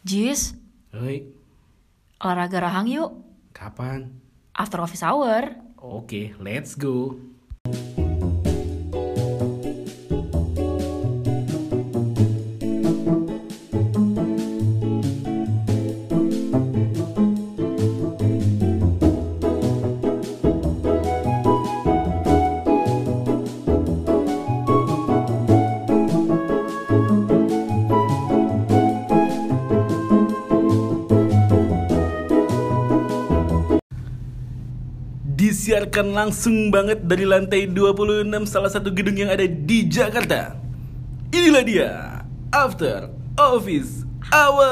Jis, Hei, olahraga rahang yuk. kapan? After office hour. Oke, let's go. Disiarkan langsung banget dari lantai 26 salah satu gedung yang ada di Jakarta. Inilah dia, After Office Hour.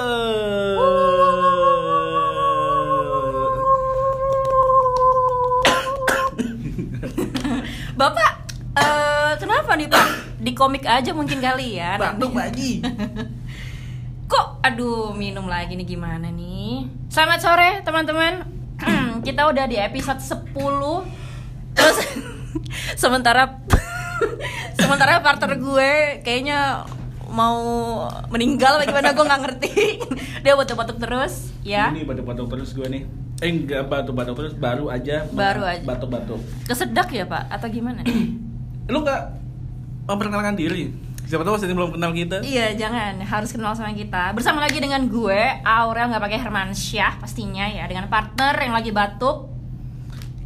Bapak, eh kenapa nih Pak? Di komik aja mungkin kali ya. Batuk Pak Haji. Kok, aduh minum lagi nih gimana nih? Selamat sore teman-teman. Kita udah di episode 10 Terus sementara sementara partner gue kayaknya mau meninggal apa gimana gue nggak ngerti. Dia batuk-batuk terus, ya. Ini batuk-batuk terus gue nih. Eh enggak batuk-batuk terus, baru aja. Baru aja. Batuk-batuk. Kesedak ya Pak atau gimana? Lu nggak memperkenalkan diri? Siapa tahu masih belum kenal kita. Iya jangan. Harus kenal sama kita. Bersama lagi dengan gue Aurel nggak pakai Hermansyah pastinya ya. Dengan partner yang lagi batuk.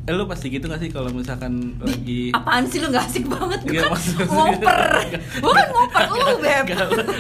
Eh, lu pasti gitu gak sih kalau misalkan lagi apaan sih lu? Nggak asik banget. Gue Nggak, kan ngoper gue kan ngoper. Lu beb.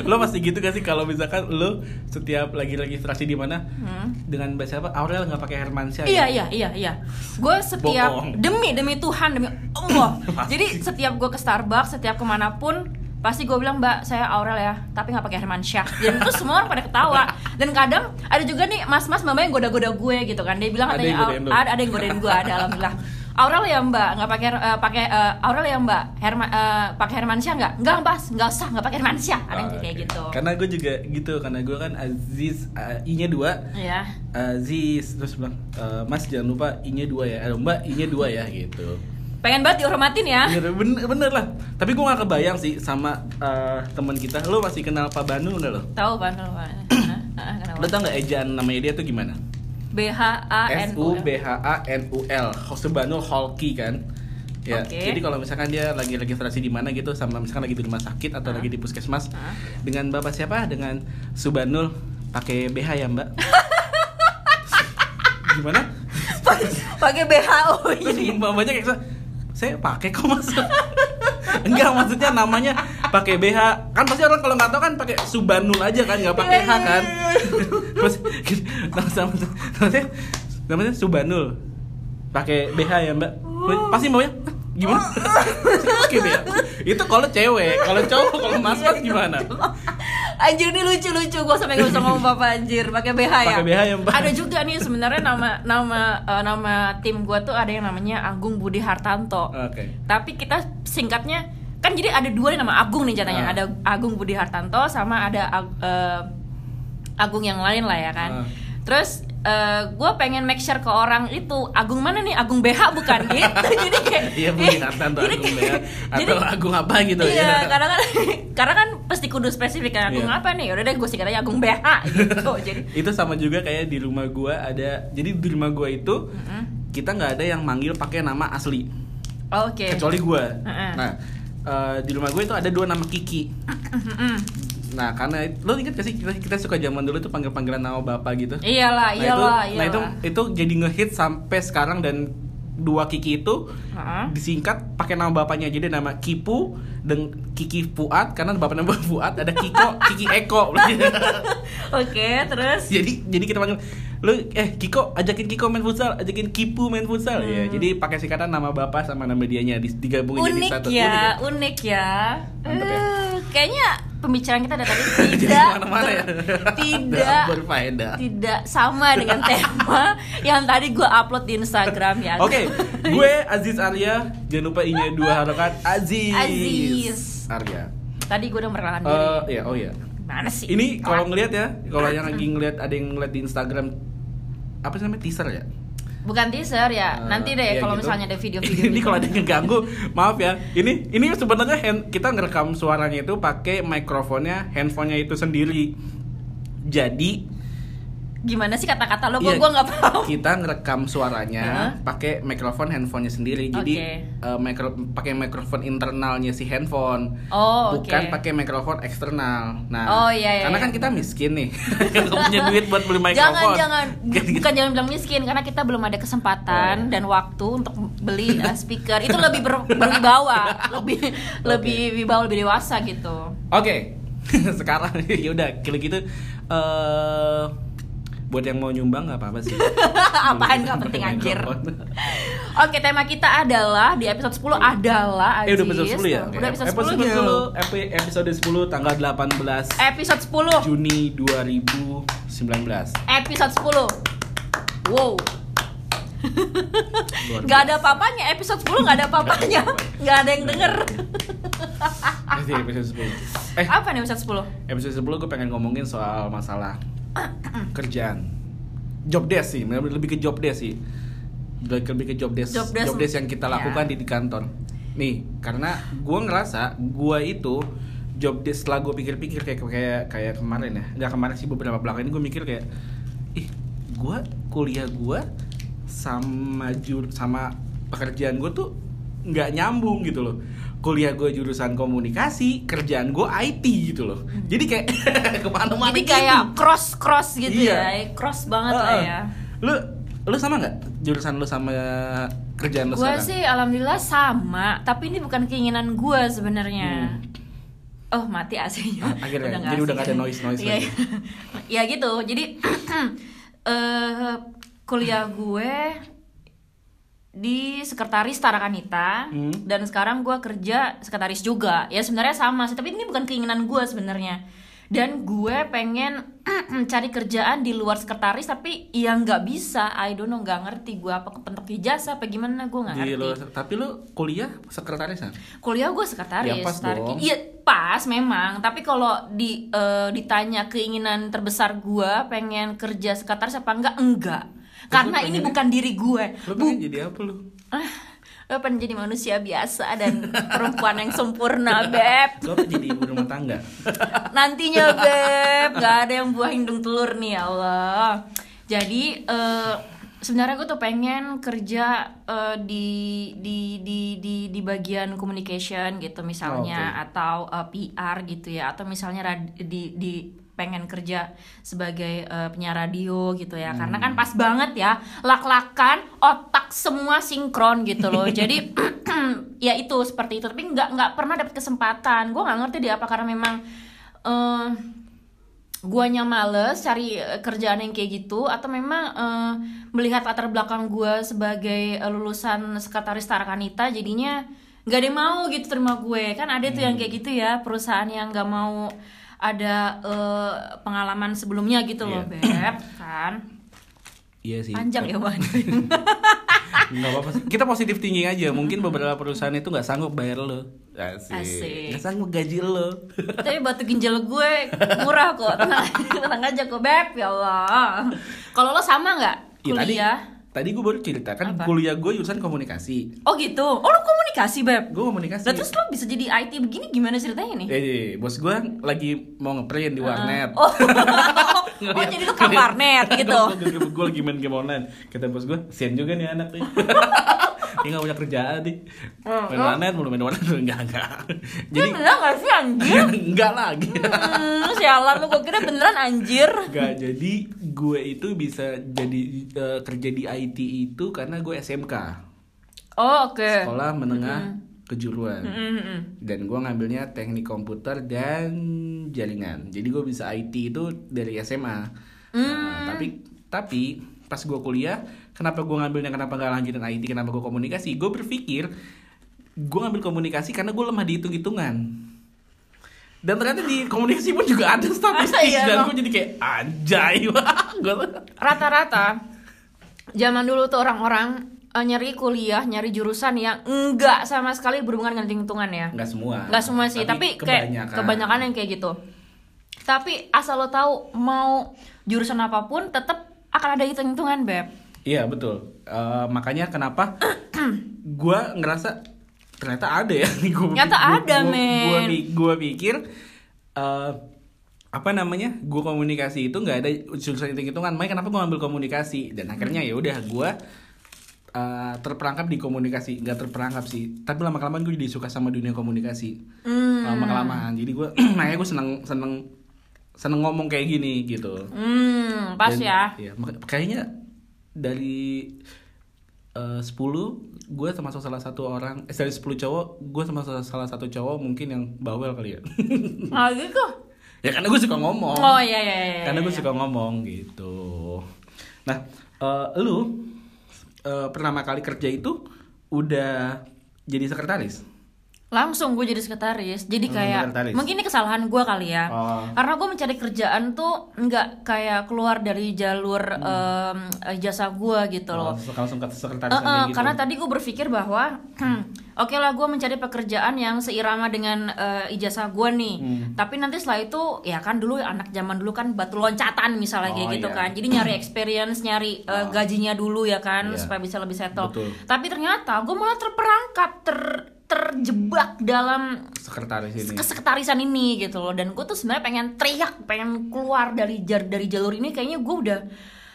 lo pasti gitu gak sih kalau misalkan lo setiap lagi registrasi di mana Hmm. dengan bahasa apa Aurel nggak pakai Hermansyah Iya gitu? iya iya iya. Gue setiap demi demi Tuhan demi Allah. Jadi setiap gue ke Starbucks, setiap ke mana pun pasti gue bilang Mbak saya Aurel ya, tapi nggak pakai Hermansyah. Dan terus semua orang pada ketawa. Dan kadang ada juga nih mas-mas mama yang goda-goda gue gitu kan. Dia bilang Ada katanya yang ada ada yang godain gue ada alhamdulillah. Aurel ya Mbak, nggak pakai eh, pakai eh, Aurel ya Mbak, Herma, eh, pakai Hermansyah nggak? Nggak Mbak, nggak usah nggak pakai Hermansyah. Ada yang Oh, kayak oke. gitu. Karena gue juga gitu, karena gue kan Aziz uh, I-nya dua, Ya. Aziz terus bilang "Eh, Mas jangan lupa I-nya dua ya, eh, Mbak I-nya dua ya gitu. Pengen banget dihormatin ya. Bener, bener, bener lah. Tapi gue gak kebayang sih sama eh, teman kita. Lo masih kenal Pak Banu nggak lo? Tahu? Hah? Hah, kenapa? Lo tau nggak ejaan namanya dia tuh gimana? B H A N S U B H A N U L. Subhanul Holki kan. Ya, Oke. jadi kalau misalkan dia lagi registrasi di mana gitu sama misalkan lagi di rumah sakit atau Hah? lagi di puskesmas Hah? dengan Bapak siapa? Dengan Subhanul pakai BH ya, Mbak? Gimana? pakai BHO Terus jadi mamanya kayak saya pakai kok mas? Enggak maksudnya namanya pakai BH kan pasti orang kalau nggak tahu kan pakai Subanul aja kan nggak pakai Iya, H iya, kan? iya. terus sama namanya namanya Subanul pakai BH ya mbak. Pasti maunya "Hah, gimana? Pakai BH itu kalau cewek kalau cowok kalau mas mas gimana anjir ini lucu lucu gue sampai gak bisa ngomong bapak anjir. Pakai BH ya? Pakai BH ya, Mbak. ada juga nih sebenarnya nama nama eh, nama tim gue tuh ada yang namanya Agung Budi Hartanto. Oke. Tapi kita singkatnya kan jadi ada dua nih nama Agung nih jatanya Ah. ada Agung Budi Hartanto sama ada eh, Agung yang lain lah ya kan. Ah. terus gue pengen make sure ke orang itu Agung mana nih? Agung BH bukan? Gitu. Jadi kayak iya Budi Hartanto jadi Agung BH jadi- atau Agung apa gitu iya, ya. karena kan karena kan pasti kudu spesifik kan Agung Iya. apa nih? Udah deh gue singkat aja Agung BH gitu. Jadi itu sama juga kayak di rumah gua ada jadi di rumah gua itu Mm-mm. kita nggak ada yang manggil pakai nama asli. Oke. Kecuali gua. Heeh. nah eh, di rumah gue itu ada dua nama Kiki. Mm-mm. Nah karena lo inget gak sih kita, kita suka zaman dulu tuh panggil panggilan nama bapak gitu? Iyalah nah itu iyalah nah itu iyalah. itu jadi ngehit sampai sekarang dan dua Kiki itu Heeh. disingkat pakai nama bapaknya jadi nama Kipu dan Kiki Fuad karena bapak nama Fuad ada Kiko Kiki Eko. Oke terus? Jadi jadi kita panggil lu eh Kiko ajakin Kiko main futsal ajakin Kipu main futsal. Ya Hmm. jadi pakai singkatan nama bapak sama nama dianya di- digabungin jadi unik satu. ya Unik unik ya, Mantap ya. Eh, kayaknya pembicaraan kita dari tadi Jadi tidak ke mana-mana ya? tidak berfaedah. tidak sama dengan tema yang tadi gue upload di Instagram ya. Oke gue Aziz Arya jangan lupa inya dua harokat. Aziz. Aziz. Arya. Tadi gue udah diri Eh ya oh ya mana sih? Ini kalau ngelihat ya kalau yang lagi ngelihat ada yang ngeliat di Instagram apa sih namanya teaser ya? Bukan teaser ya Eh, nanti deh iya kalau gitu. misalnya ada video-video ini gitu. kalau ada yang ngeganggu maaf ya. Ini ini sebenarnya hand- kita ngerekam suaranya itu pakai mikrofonnya handphonenya itu sendiri. Jadi Gimana sih kata-kata lo? Gue Iya, gua nggak tahu. kita ngerekam suaranya Heeh. pakai mikrofon handphonenya sendiri. Jadi Oke. eh, mikro pakai mikrofon internalnya si handphone. Oh. Bukan pakai mikrofon eksternal. Nah, Oh, iya, iya, karena iya. kan kita miskin nih. Nggak punya duit buat beli mikrofon. Jangan jangan Gitu. bukan jangan bilang miskin karena kita belum ada kesempatan Oh, iya. dan waktu untuk beli uh, speaker itu lebih ber, berwibawa lebih lebih wibawa lebih dewasa gitu Oke. Sekarang ya udah kalau gitu eh buat yang mau nyumbang nggak apa-apa sih. apaan nggak penting anjir? oke tema kita adalah di episode 10 adalah Eh udah Ajis. episode 10 ya? Udah episode, episode 10 gitu 10, epi- episode 10 tanggal 18 episode 10 Juni 2019. episode 10 wow. Gak ada papanya episode 10 gak ada papanya Gak ada yang denger. episode 10. Eh, Apa nih episode 10? episode 10 gue pengen ngomongin soal masalah kerjaan. Job desk sih, lebih ke job desk sih. Lebih lebih ke job desk, Job desk. yang kita Ya. lakukan di, di kantor. Nih, karena gue ngerasa gue itu job desk setelah gue pikir-pikir kayak kayak kayak kemarin ya, nggak kemarin sih beberapa belakang ini gue mikir kayak, ih, gue kuliah gue sama jur sama pekerjaan gue tuh nggak nyambung gitu loh. Kuliah gue jurusan komunikasi, kerjaan gue IT gitu loh. Jadi kayak ke mana-mana Jadi gitu. kayak cross cross gitu Iya. ya, cross banget lah Heeh. ya. Lu lu sama nggak jurusan lu sama kerjaan lu Gue sekarang? sih alhamdulillah sama, tapi ini bukan keinginan gue sebenarnya. Oh mati AC-nya. Ah, akhirnya. nggak Jadi udah nggak ada noise-noise Iya, lagi. iya. ya gitu. Jadi eh kuliah gue di sekretaris Tarakanita Hmm. dan sekarang gue kerja sekretaris juga. Ya sebenarnya sama sih, tapi ini bukan keinginan gue sebenarnya. Dan gue pengen cari kerjaan di luar sekretaris tapi yang nggak bisa. I don't know, nggak ngerti gue apa kepentok ijazah apa gimana gue nggak ngerti. lu, tapi lu kuliah sekretaris kan? Kuliah gue sekretaris. Ya, pas dong. Iya pas memang. Tapi kalau di eh, ditanya keinginan terbesar gue pengen kerja sekretaris apa enggak? Enggak. Karena ini bukan diri gue. Lu Bu- pengen jadi apa lu? Ah, gue pengen jadi manusia biasa dan perempuan yang sempurna, beb. Apa jadi ibu rumah tangga? Nantinya, beb. Gak ada yang buah hindung telur nih, ya Allah. Jadi eh, sebenarnya gue tuh pengen kerja eh, di di di di di bagian communication gitu misalnya Oke. atau eh, PR gitu ya atau misalnya di di pengen kerja sebagai eh, penyiar radio gitu ya. Karena kan pas banget ya lak-lakan otak semua sinkron gitu loh. Jadi ya itu seperti itu. Tapi nggak nggak pernah dapet kesempatan. Gue nggak ngerti deh apa karena memang eh guanya males cari eh, kerjaan yang kayak gitu atau memang eh, melihat latar belakang gua sebagai lulusan sekretaris Tarakanita jadinya nggak ada yang mau gitu terima gue kan ada tuh yang kayak gitu ya perusahaan yang nggak mau ada eh, pengalaman sebelumnya gitu loh Iya. beb kan Iya sih. panjang ya Wan Nggak apa-apa sih. Kita positif thinking aja. Mungkin beberapa perusahaan itu nggak sanggup bayar lo. Asik. Asik. Nggak sanggup gaji lo. tapi batu ginjal gue murah kok tenang, tenang aja kok beb ya Allah kalau lo sama nggak Iya, tadi kuliah tadi gue baru cerita kan Apa? kuliah gue jurusan komunikasi. Oh gitu. Oh lu komunikasi beb. Gue komunikasi. Lah terus lo bisa jadi IT begini gimana ceritanya nih? Eh, eh, bos gue lagi mau ngeprint di warnet. Oh, oh jadi lu ke warnet gitu. gue lagi main game online. Kata bos gue, sian juga nih anak nih. Dia gak punya kerjaan nih. Oh, Main oh. warnet mulu main warnet enggak enggak. Jadi beneran gak sih anjir? enggak lagi. Hmm, sialan lu gue kira beneran anjir. Enggak, jadi gue itu bisa jadi eh, kerja di IT itu karena gue SMK. Oh oke. Sekolah menengah kejuruan. Mm-mm. dan gue ngambilnya teknik komputer dan jaringan jadi gue bisa IT itu dari SMA Nah, tapi tapi pas gue kuliah kenapa gue ngambilnya kenapa gak lanjutin IT kenapa gue komunikasi? Gue berpikir gue ngambil komunikasi karena gue lemah di hitung hitungan dan ternyata di komunikasi pun juga ada statistik Iya, dan gue jadi kayak anjay. Rata-rata zaman dulu tuh orang-orang eh, nyari kuliah, nyari jurusan yang enggak sama sekali berhubungan dengan hitung-hitungan ya. nggak semua. Nggak semua sih, tapi, kayak kebanyakan. yang kayak gitu. Tapi asal lo tahu mau jurusan apa pun tetap akan ada hitung-hitungan, Beb. Iya betul. Eh, makanya kenapa gue ngerasa ternyata ada ya. Gua, Ternyata gua- ada, gua- men. Gua pikir eh apa namanya gue komunikasi itu nggak ada jurusan hitung hitungan makanya kenapa gue ngambil komunikasi dan akhirnya ya udah gue uh, terperangkap di komunikasi nggak terperangkap sih tapi lama kelamaan gue jadi suka sama dunia komunikasi Hmm. lama kelamaan jadi gue makanya gue seneng seneng seneng ngomong kayak gini gitu Hmm, pas Dan- ya. iya, kayaknya dari eh, 10 gue termasuk salah satu orang eh, dari 10 cowok gue termasuk salah satu cowok mungkin yang bawel kali ya Nah, gitu. ya karena gue suka ngomong Oh iya iya iya. karena gue iya. suka ngomong gitu nah eh, lu eh, pertama kali kerja itu udah jadi sekretaris langsung gue jadi sekretaris jadi Langsung kayak sekretaris. mungkin ini kesalahan gue kali ya Oh. karena gue mencari kerjaan tuh nggak kayak keluar dari jalur em, jasa gue gitu loh Oh, langsung ke sekretaris Eh, eh, gitu. karena tadi gue berpikir bahwa oke lah gue mencari pekerjaan yang seirama dengan eh, ijazah gue nih Hmm. tapi nanti setelah itu ya kan dulu anak zaman dulu kan batu loncatan misalnya kayak Oh, gitu iya. kan jadi nyari experience nyari eh, gajinya dulu ya kan Iya. supaya bisa lebih settle Betul. tapi ternyata gue malah terperangkap ter terjebak dalam sekretaris ini. kesekretarisan ini gitu loh. Dan gue tuh sebenarnya pengen teriak pengen keluar dari jar dari jalur ini. Kayaknya gue udah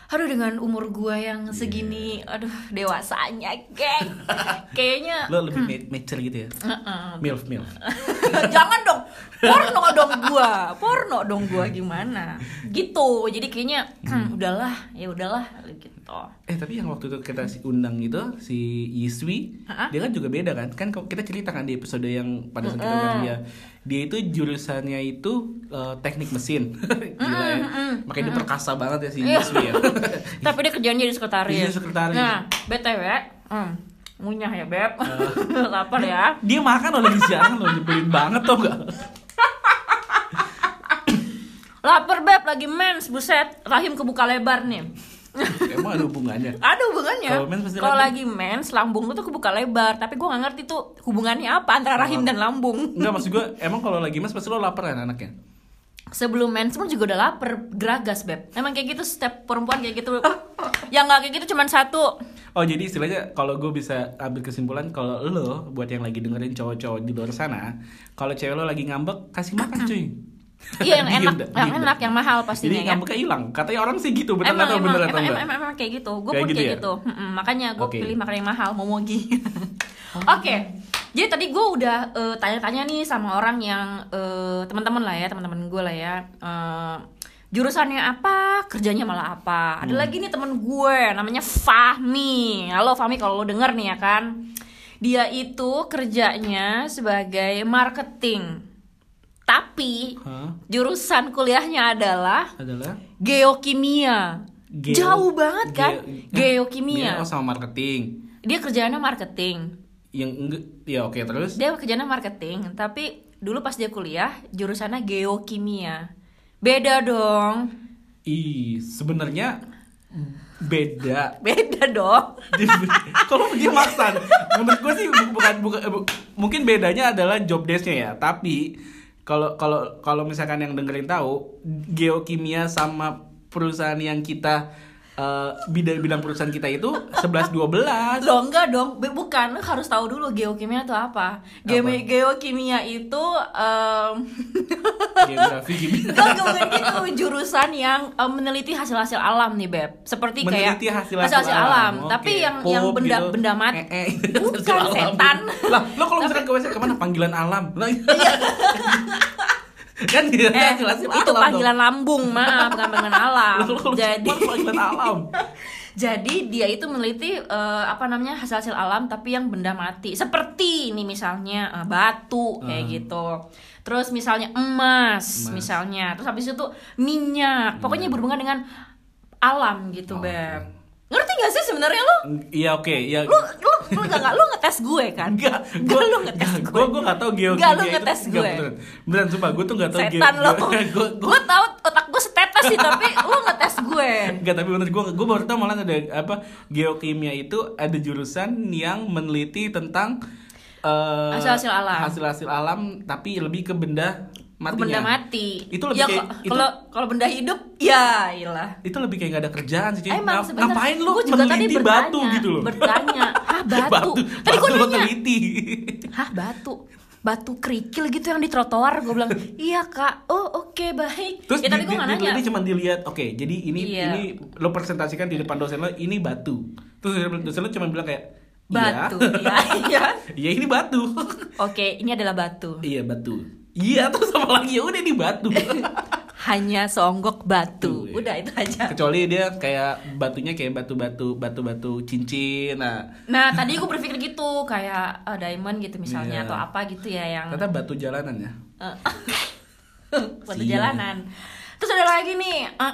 aduh dengan umur gue yang segini aduh dewasanya geng. Kayaknya lo lebih ma- mature gitu ya? Heeh. milf milf. Jangan dong porno dong gua. Porno dong gua gimana? Gitu jadi kayaknya hmm, udahlah ya udahlah gitu. Eh tapi yang waktu itu kita si undang itu si Yiswi, Hah? dia kan juga beda kan? Kan kita cerita kan di episode yang pada saat kita undang dia, dia itu jurusannya itu eh, teknik mesin, gila ya. Makanya dia perkasa banget ya si Iya. Yiswi ya. tapi dia kerjaan jadi sekretaris Jadi sekretaris. nah btw hmm, ngunyah ya beb Eh. lapar ya dia makan loh lagi siaran loh nyebelin banget tau gak? lapar beb lagi mens buset rahim kebuka lebar nih Emang ada hubungannya? ada hubungannya. Kalau mens lagi mens lambung lu tuh kebuka lebar. Tapi gua nggak ngerti tuh hubungannya apa antara rahim dan lambung. Enggak maksud gue, emang kalau lagi mas pasti lo lapar kan anaknya? sebelum mens pun juga udah lapar geragas beb. Emang kayak gitu setiap perempuan kayak gitu. Yang nggak kayak gitu cuman satu. Oh jadi istilahnya kalau gue bisa ambil kesimpulan kalau lo buat yang lagi dengerin cowok-cowok di luar sana, kalau cewek lo lagi ngambek kasih makan cuy. Iya yang enak yang enak yang mahal Jadi pastinya ya. ngambeknya hilang. Katanya orang sih gitu, bener emang tahu emang, bener emang, atau emang, enggak? emang, emang kayak gitu. Gue pun gitu kayak ya? gitu. Mm-mm, makanya gue Oke. pilih makan yang mahal momogi oke. Jadi tadi gue udah eh, tanya-tanya nih sama orang yang eh, teman-teman lah ya teman-teman gue lah ya. Eh, jurusannya apa kerjanya malah apa? Ada Hmm. lagi nih temen gue namanya Fahmi. Halo Fahmi kalau lo denger nih ya kan. Dia itu kerjanya sebagai marketing tapi Hah? jurusan kuliahnya adalah Adalah geokimia. Geo- Jauh banget kan? Geo- geokimia. Dia oh sama marketing. Dia kerjanya marketing. Yang enggak ya oke terus. Dia kerjanya marketing, tapi dulu pas dia kuliah jurusannya geokimia. Beda dong. Ih, sebenarnya beda. Beda dong. Kalau dia maksa, menurut gue sih bu- bukan bukan eh, bu- mungkin bedanya adalah job desk-nya ya. Tapi kalau kalau kalau misalkan yang dengerin tahu, geokimia sama perusahaan yang kita eh, bidang bidang perusahaan kita itu 11 12. Loh enggak dong, bukan. Harus tahu dulu geokimia itu apa. Geo- geokimia itu em, Geografi kimia. Enggak, bukan gitu jurusan yang em, meneliti hasil-hasil alam nih beb seperti kayak Meneliti hasil-hasil alam, alam. tapi Oke. yang yang Pop benda gitu. benda mati Eh, eh. bukan Hasil alam. setan Lah, lo kalau misalkan ke WC ke mana? Panggilan alam. Lah, kan dia eh hasil-hasil itu alam panggilan lambung maaf bukan panggilan alam Lo kalau jadi panggilan alam. jadi dia itu meneliti eh, apa namanya hasil-hasil alam tapi yang benda mati seperti ini misalnya eh, batu kayak Hmm. gitu terus misalnya emas, Emas. misalnya terus habis itu minyak pokoknya berhubungan dengan alam gitu Oke. beb ngerti gak sih sebenarnya lu Iya oke, ya. lu lu lu gak, gak lu ngetes gue kan Enggak, Enggak, lu ngetes gue. Gue gue gak tau geokimia Enggak, lu itu- ngetes enggak, gue. Beneran, beneran sumpah, gue tuh gak tau setan lo Gue gue tahu otak gue setetes sih tapi lu ngetes gue Enggak, tapi bener gue gue baru tau malah ada apa geokimia itu ada jurusan yang meneliti tentang eh, Hasil-hasil alam. hasil-hasil alam tapi lebih ke benda matinya. benda mati Itu lebih ya, kayak- kalau kalau benda hidup ya iyalah Itu lebih kayak gak ada kerjaan sih. Emang Ngap- ngapain lu tadi meneliti bertanya, batu gitu loh? bertanya. Hah, batu? Tadi batu gua lo nanya. teliti. hah batu batu kerikil gitu yang di trotoar gue bilang iya kak oh oke baik Terus ya, tapi gue nggak nanya cuma dilihat, oke, jadi ini Iya. ini lo presentasikan di depan dosen lo ini batu. Terus dosen lo cuma bilang kayak batu Iya. iya iya Iya ini batu. oke ini adalah batu iya batu. Iya terus apa lagi ya udah ini batu. hanya seonggok batu iya. udah itu aja Kecuali dia kayak batunya kayak batu-batu batu-batu cincin. Nah, nah tadi gue berpikir gitu kayak eh, diamond gitu misalnya Iya. atau apa gitu ya yang ternyata batu jalanan ya. Eh, Batu Sial. jalanan. Terus ada lagi nih, eh,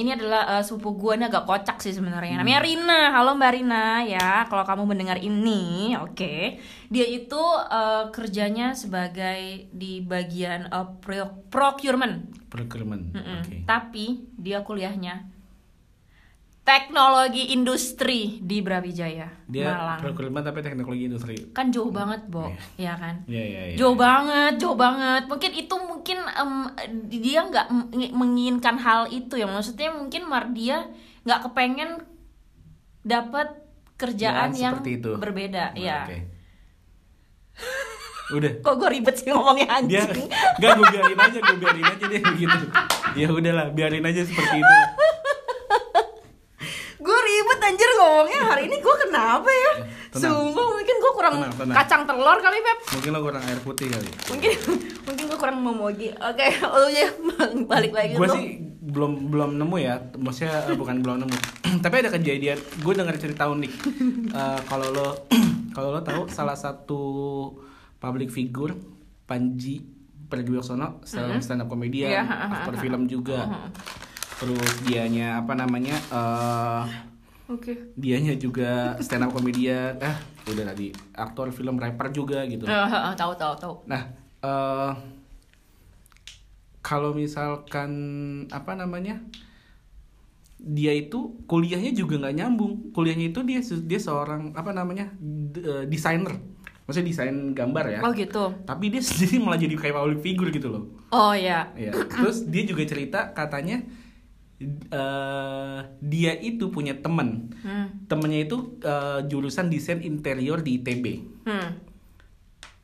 ini adalah eh, sepupu gue nih agak kocak sih sebenarnya. Namanya Rina. Halo Mbak Rina ya. Kalau kamu mendengar ini, oke. Dia itu eh, kerjanya sebagai di bagian pro- procurement. Procurement. Mm-mm. Oke. Tapi dia kuliahnya teknologi industri di Brawijaya, Dia Malang. procurement tapi teknologi industri. Kan jauh banget, Bo. Ya kan? Iya iya iya. jauh banget jauh banget mungkin itu mungkin em, dia nggak menginginkan hal itu ya maksudnya mungkin Mardia nggak kepengen dapat kerjaan Jangan yang itu. berbeda Oh, ya Oke. Udah. kok gue ribet sih ngomongnya Dia anjing enggak gue biarin aja, gue biarin aja deh begitu. Ya udahlah, biarin aja seperti itu. gue ribet anjir ngomongnya hari ini gue kenapa ya? Tenang. sumpah mungkin gue kurang Tenang, tenang. kacang telur kali Pep. Mungkin lo kurang air putih kali. mungkin mungkin gue kurang memogi oke oh ya balik lagi gue sih belum belum nemu ya. Maksudnya eh, bukan belum nemu. Tapi ada kejadian. Gue dengar cerita unik. Eh, kalau lo kalau lo tahu salah satu public figure Panji Pragiwaksono stand stand up komedian Iya, aktor film juga terus dianya apa namanya eh oke dianya juga stand up komedian eh udah tadi aktor film rapper juga gitu eh, eh, tahu tahu tahu Nah, eh kalau misalkan apa namanya, dia itu kuliahnya juga nggak nyambung. Kuliahnya itu dia dia seorang apa namanya d- desainer, maksudnya desain gambar ya. oh gitu Tapi dia sendiri malah jadi kayak public figure gitu loh. oh ya Ya. Terus dia juga cerita katanya eh dia itu punya teman. hmm. Temennya itu eh, jurusan desain interior di ITB. Hmm.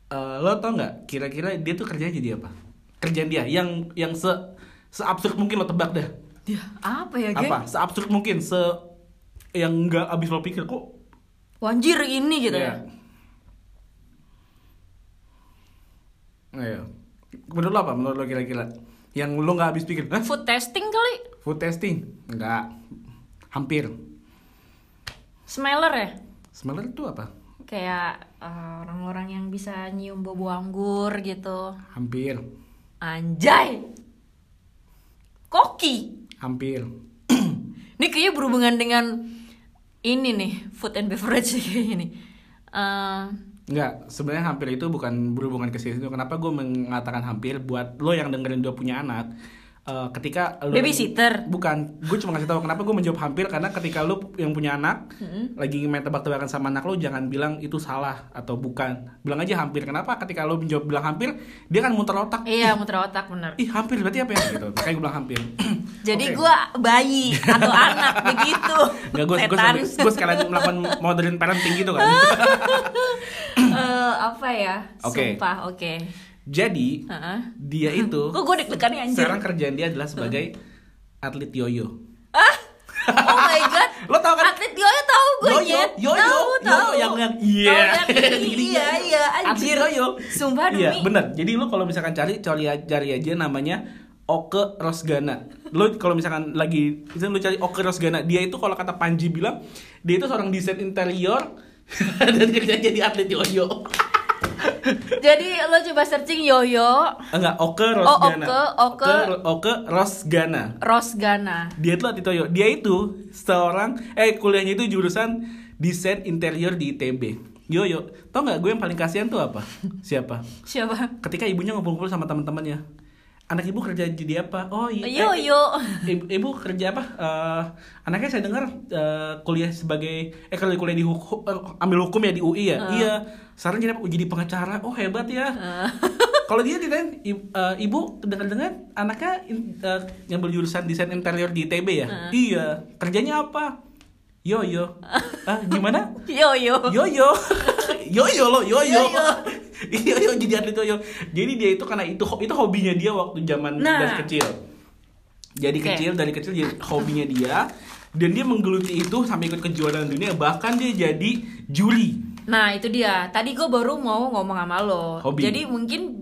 Eh, lo tau nggak kira-kira dia tuh kerjanya jadi apa kerjaan dia yang yang se se absurd mungkin lo tebak dah Dia apa ya, geng? apa se absurd mungkin se yang nggak abis lo pikir kok Wanjir ini gitu Iya. ya. Ayo. menurut lo apa menurut lo kira-kira yang lo nggak habis pikir Hah? Food testing kali. food testing nggak hampir Smeller ya? smeller itu apa Kayak eh, orang-orang yang bisa nyium bau anggur gitu. hampir Anjay. Koki. hampir Ini kayaknya berhubungan dengan ini nih, food and beverage kayaknya nih. Eh, Enggak, sebenarnya hampir itu bukan berhubungan ke situ. Kenapa gue mengatakan hampir buat lo yang dengerin udah punya anak. Eh, ketika lo Babysitter? bukan, gue cuma ngasih tahu kenapa gue menjawab hampir karena ketika lo yang punya anak lagi main tebak-tebakan sama anak lo jangan bilang itu salah atau bukan, bilang aja hampir. Kenapa? Ketika lo menjawab bilang hampir, dia kan muter otak. iya, muter otak bener. Ih hampir berarti apa ya? Gitu. Makanya gue bilang hampir. Jadi Oke. gua bayi atau anak begitu. Nggak, gue gue gue sekalian melakukan modern parenting gitu kan. Eh, apa ya? Oke. Sumpah, oke. Jadi Heeh. dia itu Kok gue deg-degan nih anjir? sekarang kerjaan dia adalah sebagai atlet yoyo. Ah? Oh my god. Lo tau kan? Atlet yoyo tahu gue Yoyo, Jet. yoyo, tahu, yoyo tahu. yang- iya. yang ini, iya, iya, anjir. Atlet yoyo. Sumpah demi. Iya, bener. Jadi lo kalau misalkan cari cari cari aja namanya Oke Rosgana. Lo kalau misalkan lagi misalkan lo cari Oke Rosgana, dia itu kalau kata Panji bilang, dia itu seorang desain interior dan kerja jadi atlet yoyo. Jadi lo coba searching yoyo Enggak, Oke Oh, Rosgana. Oke, Oke. Oke Rosgana. Rosgana. Dia itu atlet yoyo. Dia itu seorang eh kuliahnya itu jurusan desain interior di ITB. Yoyo, tau nggak gue yang paling kasihan tuh apa? Siapa? Siapa? Ketika ibunya ngumpul-ngumpul sama teman-temannya. Anak ibu kerja jadi apa? Oh iya. Yoyo. Ibu, ibu kerja apa? Eh, anaknya saya dengar eh, kuliah sebagai eh kalau kuliah di hukum eh, ambil hukum ya di UI ya. Iya. Sekarang jadi apa? Jadi pengacara. Oh hebat ya. kalau dia ditanya "I- eh, ibu dengar-dengar anaknya eh, ngambil jurusan desain interior di ITB ya. Iya. Kerjanya apa? Yoyo. Ah gimana? Yoyo. Yoyo. Yoyo lo, yoyo. Yoyo. iya iya jadi atlet ojol jadi dia itu karena itu itu hobinya dia waktu zaman Nah. dari kecil jadi Oke. kecil dari kecil jadi hobinya dia dan dia menggeluti itu sampai ikut kejuaraan dunia bahkan dia jadi juri Nah itu dia. Tadi gue baru mau ngomong sama lo. Hobi. Jadi mungkin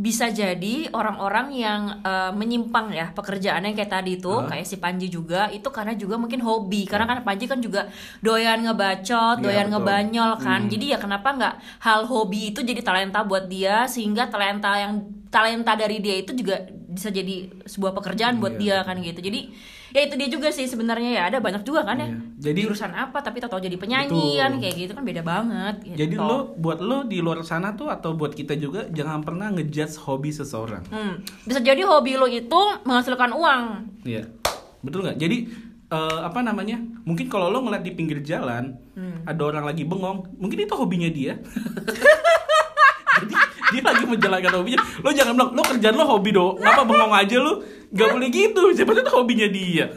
bisa jadi orang-orang yang eh, menyimpang ya pekerjaannya kayak tadi itu Hah? kayak si Panji juga itu karena juga mungkin hobi karena kan Panji kan juga doyan ngebacot, Iya, doyan betul. ngebanyol kan. Hmm. Jadi ya kenapa nggak hal hobi itu jadi talenta buat dia sehingga talenta yang talenta dari dia itu juga bisa jadi sebuah pekerjaan buat Iya. dia kan gitu. Jadi ya itu dia juga sih sebenarnya ya ada banyak juga kan ya. Iya. Jadi- jurusan apa tapi tahu jadi penyanyi Betul. kan kayak gitu kan beda banget gitu. jadi lo buat lo di luar sana tuh atau buat kita juga jangan pernah ngejudge hobi seseorang Hmm, bisa jadi hobi lo itu menghasilkan uang. Iya, betul nggak? Jadi eh, apa namanya? Mungkin kalau lo ngeliat di pinggir jalan Hmm. ada orang lagi bengong, mungkin itu hobinya dia. Jadi dia lagi menjalankan hobinya. Lo jangan bilang lo kerjaan lo hobi do, ngapa bengong aja lo? Gak boleh gitu. Siapa itu hobinya dia.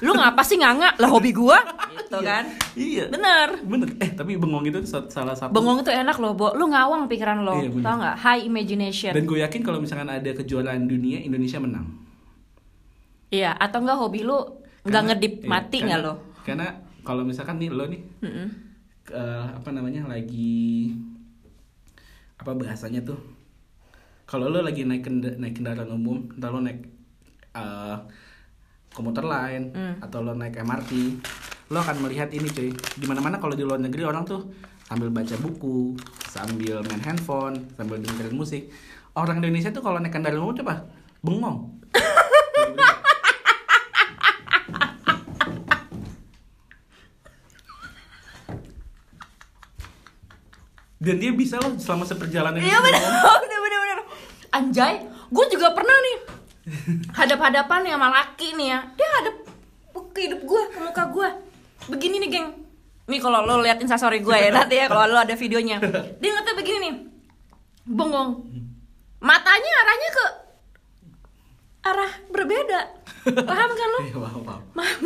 Lu ngapa sih nganga? Lah hobi gua gitu Iya. kan. Iya. Bener. Bener. Eh tapi bengong itu sa- salah satu. Bengong itu enak loh, Bo. Lu ngawang pikiran lo. Iya, bener. Tau nggak? High imagination. Dan gue yakin kalau misalkan ada kejuaraan dunia Indonesia menang. Iya, atau enggak hobi lu nggak ngedip iya, mati nggak lo? Karena kalau misalkan nih lo nih Mm-mm. eh, apa namanya lagi apa bahasanya tuh? Kalau lo lagi naik kenda- naik kendaraan umum entah lo naik eh, komuter lain Hmm. atau lo naik MRT lo akan melihat ini cuy. Di mana mana kalau di luar negeri orang tuh sambil baca buku sambil main handphone sambil dengerin musik. Orang Indonesia tuh kalau naik kendaraan umum coba bengong dan dia bisa loh selama seperjalanan Iya bener, bener bener bener. Anjay, gue juga pernah nih hadap-hadapan nih sama laki nih ya. Dia hadap ke hidup gue, ke muka gue. Begini nih geng. Nih kalau lo liat instastory gue ya nanti ya kalau lo ada videonya. Dia ngata begini nih, bengong. Matanya arahnya ke arah berbeda. Paham kan lo? Iya, wow, wow. Ma-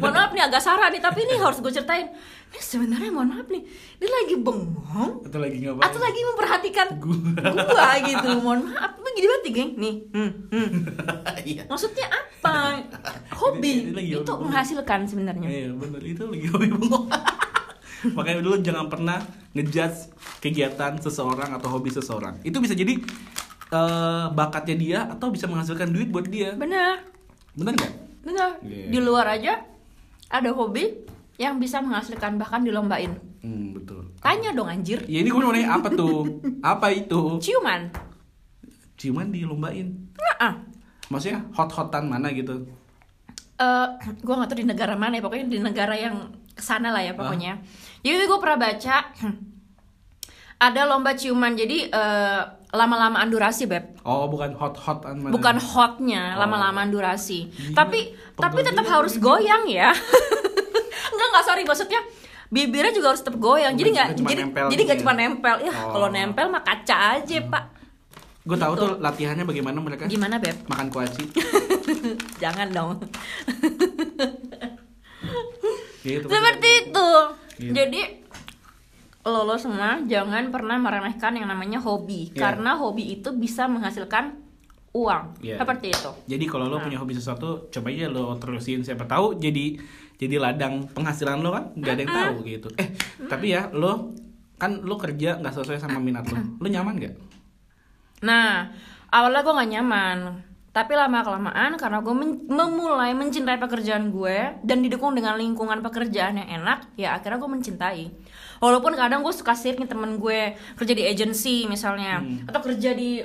mohon maaf nih agak sarah nih tapi ini harus gue ceritain ini sebenarnya mohon maaf nih dia lagi bengong atau lagi ngapain atau lagi memperhatikan Gua. gitu mohon maaf tapi gini banget nih, geng nih hmm, hmm. iya maksudnya apa hobi Ini lagi itu hobi. menghasilkan sebenarnya Iya bener itu lagi hobi bengong. Makanya dulu jangan pernah ngejudge kegiatan seseorang atau hobi seseorang. Itu bisa jadi eh, bakatnya dia atau bisa menghasilkan duit buat dia. benar Bener nggak? benar Iya. di luar aja ada hobi yang bisa menghasilkan bahkan dilombain Hmm, betul. tanya dong anjir Ya ini gue mau nanya apa tuh? Apa itu? ciuman Ciuman dilombain. nah, Maksudnya hot-hotan mana gitu? eh gue nggak tahu di negara mana ya pokoknya di negara yang ke sana lah ya pokoknya jadi gue pernah baca ada lomba ciuman jadi eh, lama-lamaan durasi beb Oh bukan hot-hotan mana? bukan hotnya Oh. lama-lamaan durasi Gila, tapi tapi tetap harus gitu. goyang ya enggak enggak sorry maksudnya bibirnya juga harus tetap goyang jadi nggak jadi nempel jadi gitu nggak ya? cuma nempel ya Oh. kalau nempel mah kaca aja pak Gue tahu Gitu. tuh latihannya bagaimana mereka gimana beb makan kuaci. jangan dong Gitu. Seperti itu. Gitu. Jadi lo lo semua jangan pernah meremehkan yang namanya hobi Iya. karena hobi itu bisa menghasilkan uang. Iya. Seperti itu. Jadi kalau lo punya hobi sesuatu, coba aja lo terusin. Siapa tahu jadi jadi ladang penghasilan lo kan, nggak ada yang tahu gitu. Eh, tapi ya lo kan lo kerja nggak sesuai sama minat lo, lo nyaman nggak? Nah, awalnya gue gak nyaman tapi lama kelamaan karena gue men- memulai mencintai pekerjaan gue dan didukung dengan lingkungan pekerjaan yang enak ya akhirnya gue mencintai. Walaupun kadang gue suka sih nih temen gue kerja di agency misalnya Hmm. atau kerja di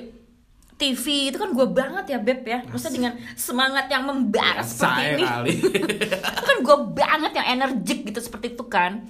TV itu kan gue banget ya beb ya. Maksudnya dengan semangat yang membara seperti Saya ini. itu kan gue banget yang energik gitu seperti itu kan.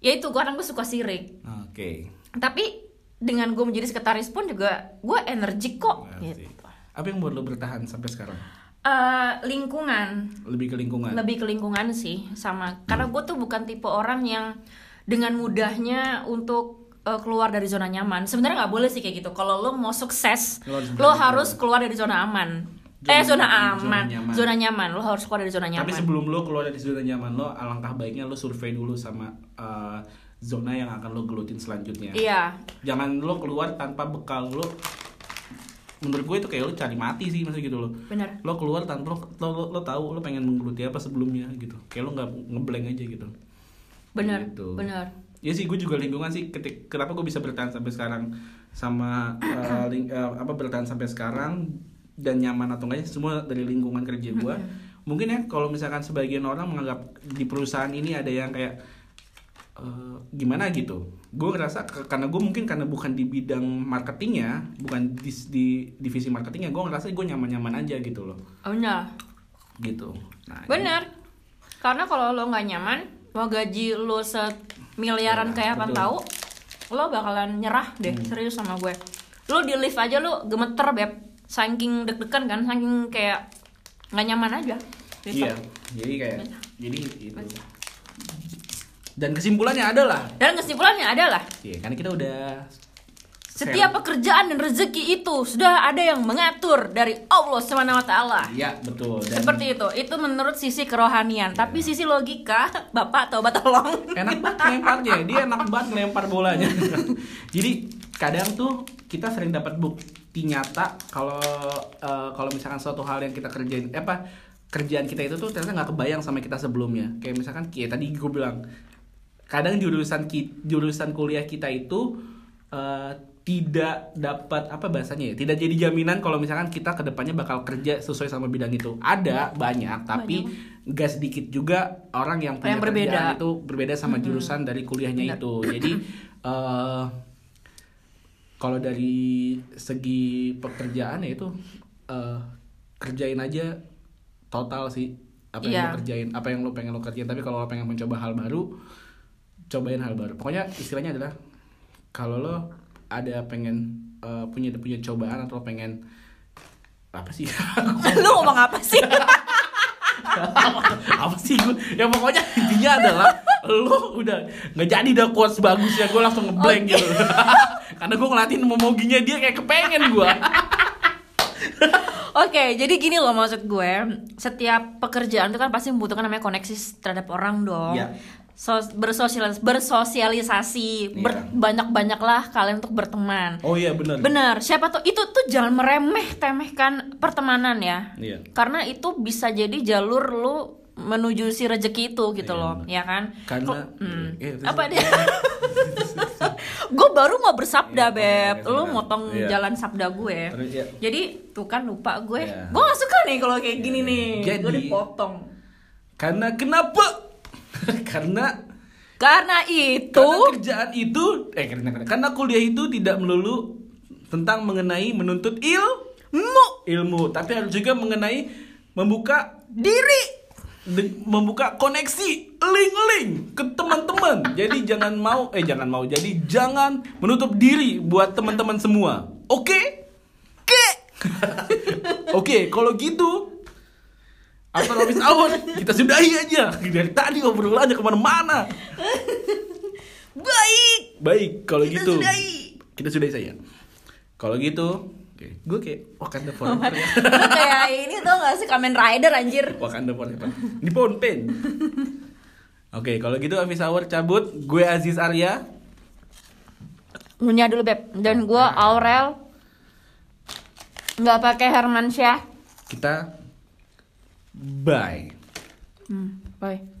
Ya itu kadang gue suka sirik. Oke. tapi dengan gue menjadi sekretaris pun juga gue energik kok gitu. Apa yang buat lo bertahan sampai sekarang? Eh, lingkungan. Lebih ke lingkungan. lebih ke lingkungan sih sama. Karena gue tuh bukan tipe orang yang dengan mudahnya untuk eh, keluar dari zona nyaman. Sebenarnya nggak boleh sih kayak gitu. Kalau lo mau sukses Lo harus lo harus keluar dari zona aman. Zona- eh zona zona aman. nyaman. zona nyaman. Lo harus keluar dari zona nyaman. Tapi sebelum lo keluar dari zona nyaman lo, alangkah baiknya lo survei dulu sama eh, zona yang akan lo gelutin selanjutnya. Iya, jangan lo keluar tanpa bekal lo menurut gue itu kayak lo cari mati sih maksudnya gitu lo benar. lo keluar tanpa lo lo, lo, lo tahu lo pengen menggeluti apa sebelumnya gitu kayak lo nggak ngeblank aja gitu Benar, Gitu. benar. ya sih gue juga lingkungan sih ketik kenapa gue bisa bertahan sampai sekarang sama eh, ling- eh, apa bertahan sampai sekarang dan nyaman atau enggaknya semua dari lingkungan kerja gue mungkin ya kalau misalkan sebagian orang menganggap di perusahaan ini ada yang kayak eh, gimana gitu gue ngerasa karena gue mungkin karena bukan di bidang marketingnya bukan di, di divisi marketingnya gue ngerasa gue nyaman-nyaman aja gitu loh Oh, benar. gitu nah, Benar. Karena kalau lo nggak nyaman, mau gaji lo semiliaran Iya, kayak apa tahu, lo bakalan nyerah deh Hmm. serius sama gue. Lo di lift aja lo gemeter beb, saking deg-degan kan, saking kayak nggak nyaman aja. Gitu. iya jadi kayak jadi itu dan kesimpulannya adalah Dan kesimpulannya adalah Iya, karena kita udah setiap pekerjaan dan rezeki itu sudah ada yang mengatur dari Allah Subhanahu wa taala. Iya, betul. Dan Seperti itu. Itu menurut sisi kerohanian, tapi sisi logika, Bapak taubat tolong. enak banget lemparnya. Dia enak banget ngelempar bolanya. Jadi kadang tuh kita sering dapat bukti nyata kalau eh, kalau misalkan suatu hal yang kita kerjain eh, apa kerjaan kita itu tuh ternyata nggak kebayang sama kita sebelumnya. Kayak misalkan kayak tadi gue bilang kadang jurusan ki- jurusan kuliah kita itu eh, tidak dapat apa bahasanya ya tidak jadi jaminan kalau misalkan kita ke depannya bakal kerja sesuai sama bidang itu. Ada banyak tapi nggak sedikit juga orang yang punya Yang berbeda. itu berbeda sama jurusan dari kuliahnya itu. Jadi eh, kalau dari segi pekerjaan ya itu eh, kerjain aja total sih apa yang Iya. lo kerjain apa yang lo pengen lo kerjain. Tapi kalau lo pengen mencoba hal baru cobain hal baru. Pokoknya istilahnya adalah kalau lo ada pengen eh, punya punya cobaan atau pengen apa sih? Lu ngomong apa sih? apa sih gue ya pokoknya intinya adalah lo udah nggak jadi dah quotes bagus ya gue langsung ngeblank gitu. Karena gue ngeliatin momoginya dia kayak kepengen gue Oke, jadi gini loh maksud gue. Setiap pekerjaan itu kan pasti membutuhkan namanya koneksi terhadap orang dong. Iya. Sos- bersosialis bersosialisasi, Iya. banyak-banyaklah kalian untuk berteman. oh iya benar Benar, siapa tuh itu tuh jangan meremeh temehkan pertemanan ya. Iya. Karena itu bisa jadi jalur lu menuju si rezeki itu gitu Iya, loh, ya kan? karena Kok- hmm. Iya, terus- apa dia? gue baru mau bersabda Iya, beb, oke, lu benar. motong Iya. jalan sabda gue. Iya. Jadi tuh kan lupa gue, Iya. gue gak suka nih kalau kayak gini nih, gue Jadi- dipotong. karena kenapa karena Karena itu, karena kerjaan itu eh karena karena kuliah itu tidak melulu tentang mengenai menuntut ilmu ilmu tapi harus juga mengenai membuka diri membuka koneksi link-link ke teman-teman. Jadi jangan mau eh jangan mau. Jadi jangan menutup diri buat teman-teman semua. Oke? ke Oke, kalau gitu After office hour kita sudahi aja Dari tadi obrolannya ke mana-mana baik. Baik, kalau Kita gitu sudahi. Kita sudahi saya Kalau gitu oke, Gue kayak Wakanda Forever ya Lu kayak ini tuh gak sih Kamen Rider anjir. Wakanda Forever Di Phone Pen Oke, kalau gitu office hour cabut Gue Aziz Arya. Nunya dulu beb. Dan gue Aurel. Nggak pakai Hermansyah. Kita Bye. Hmm, bye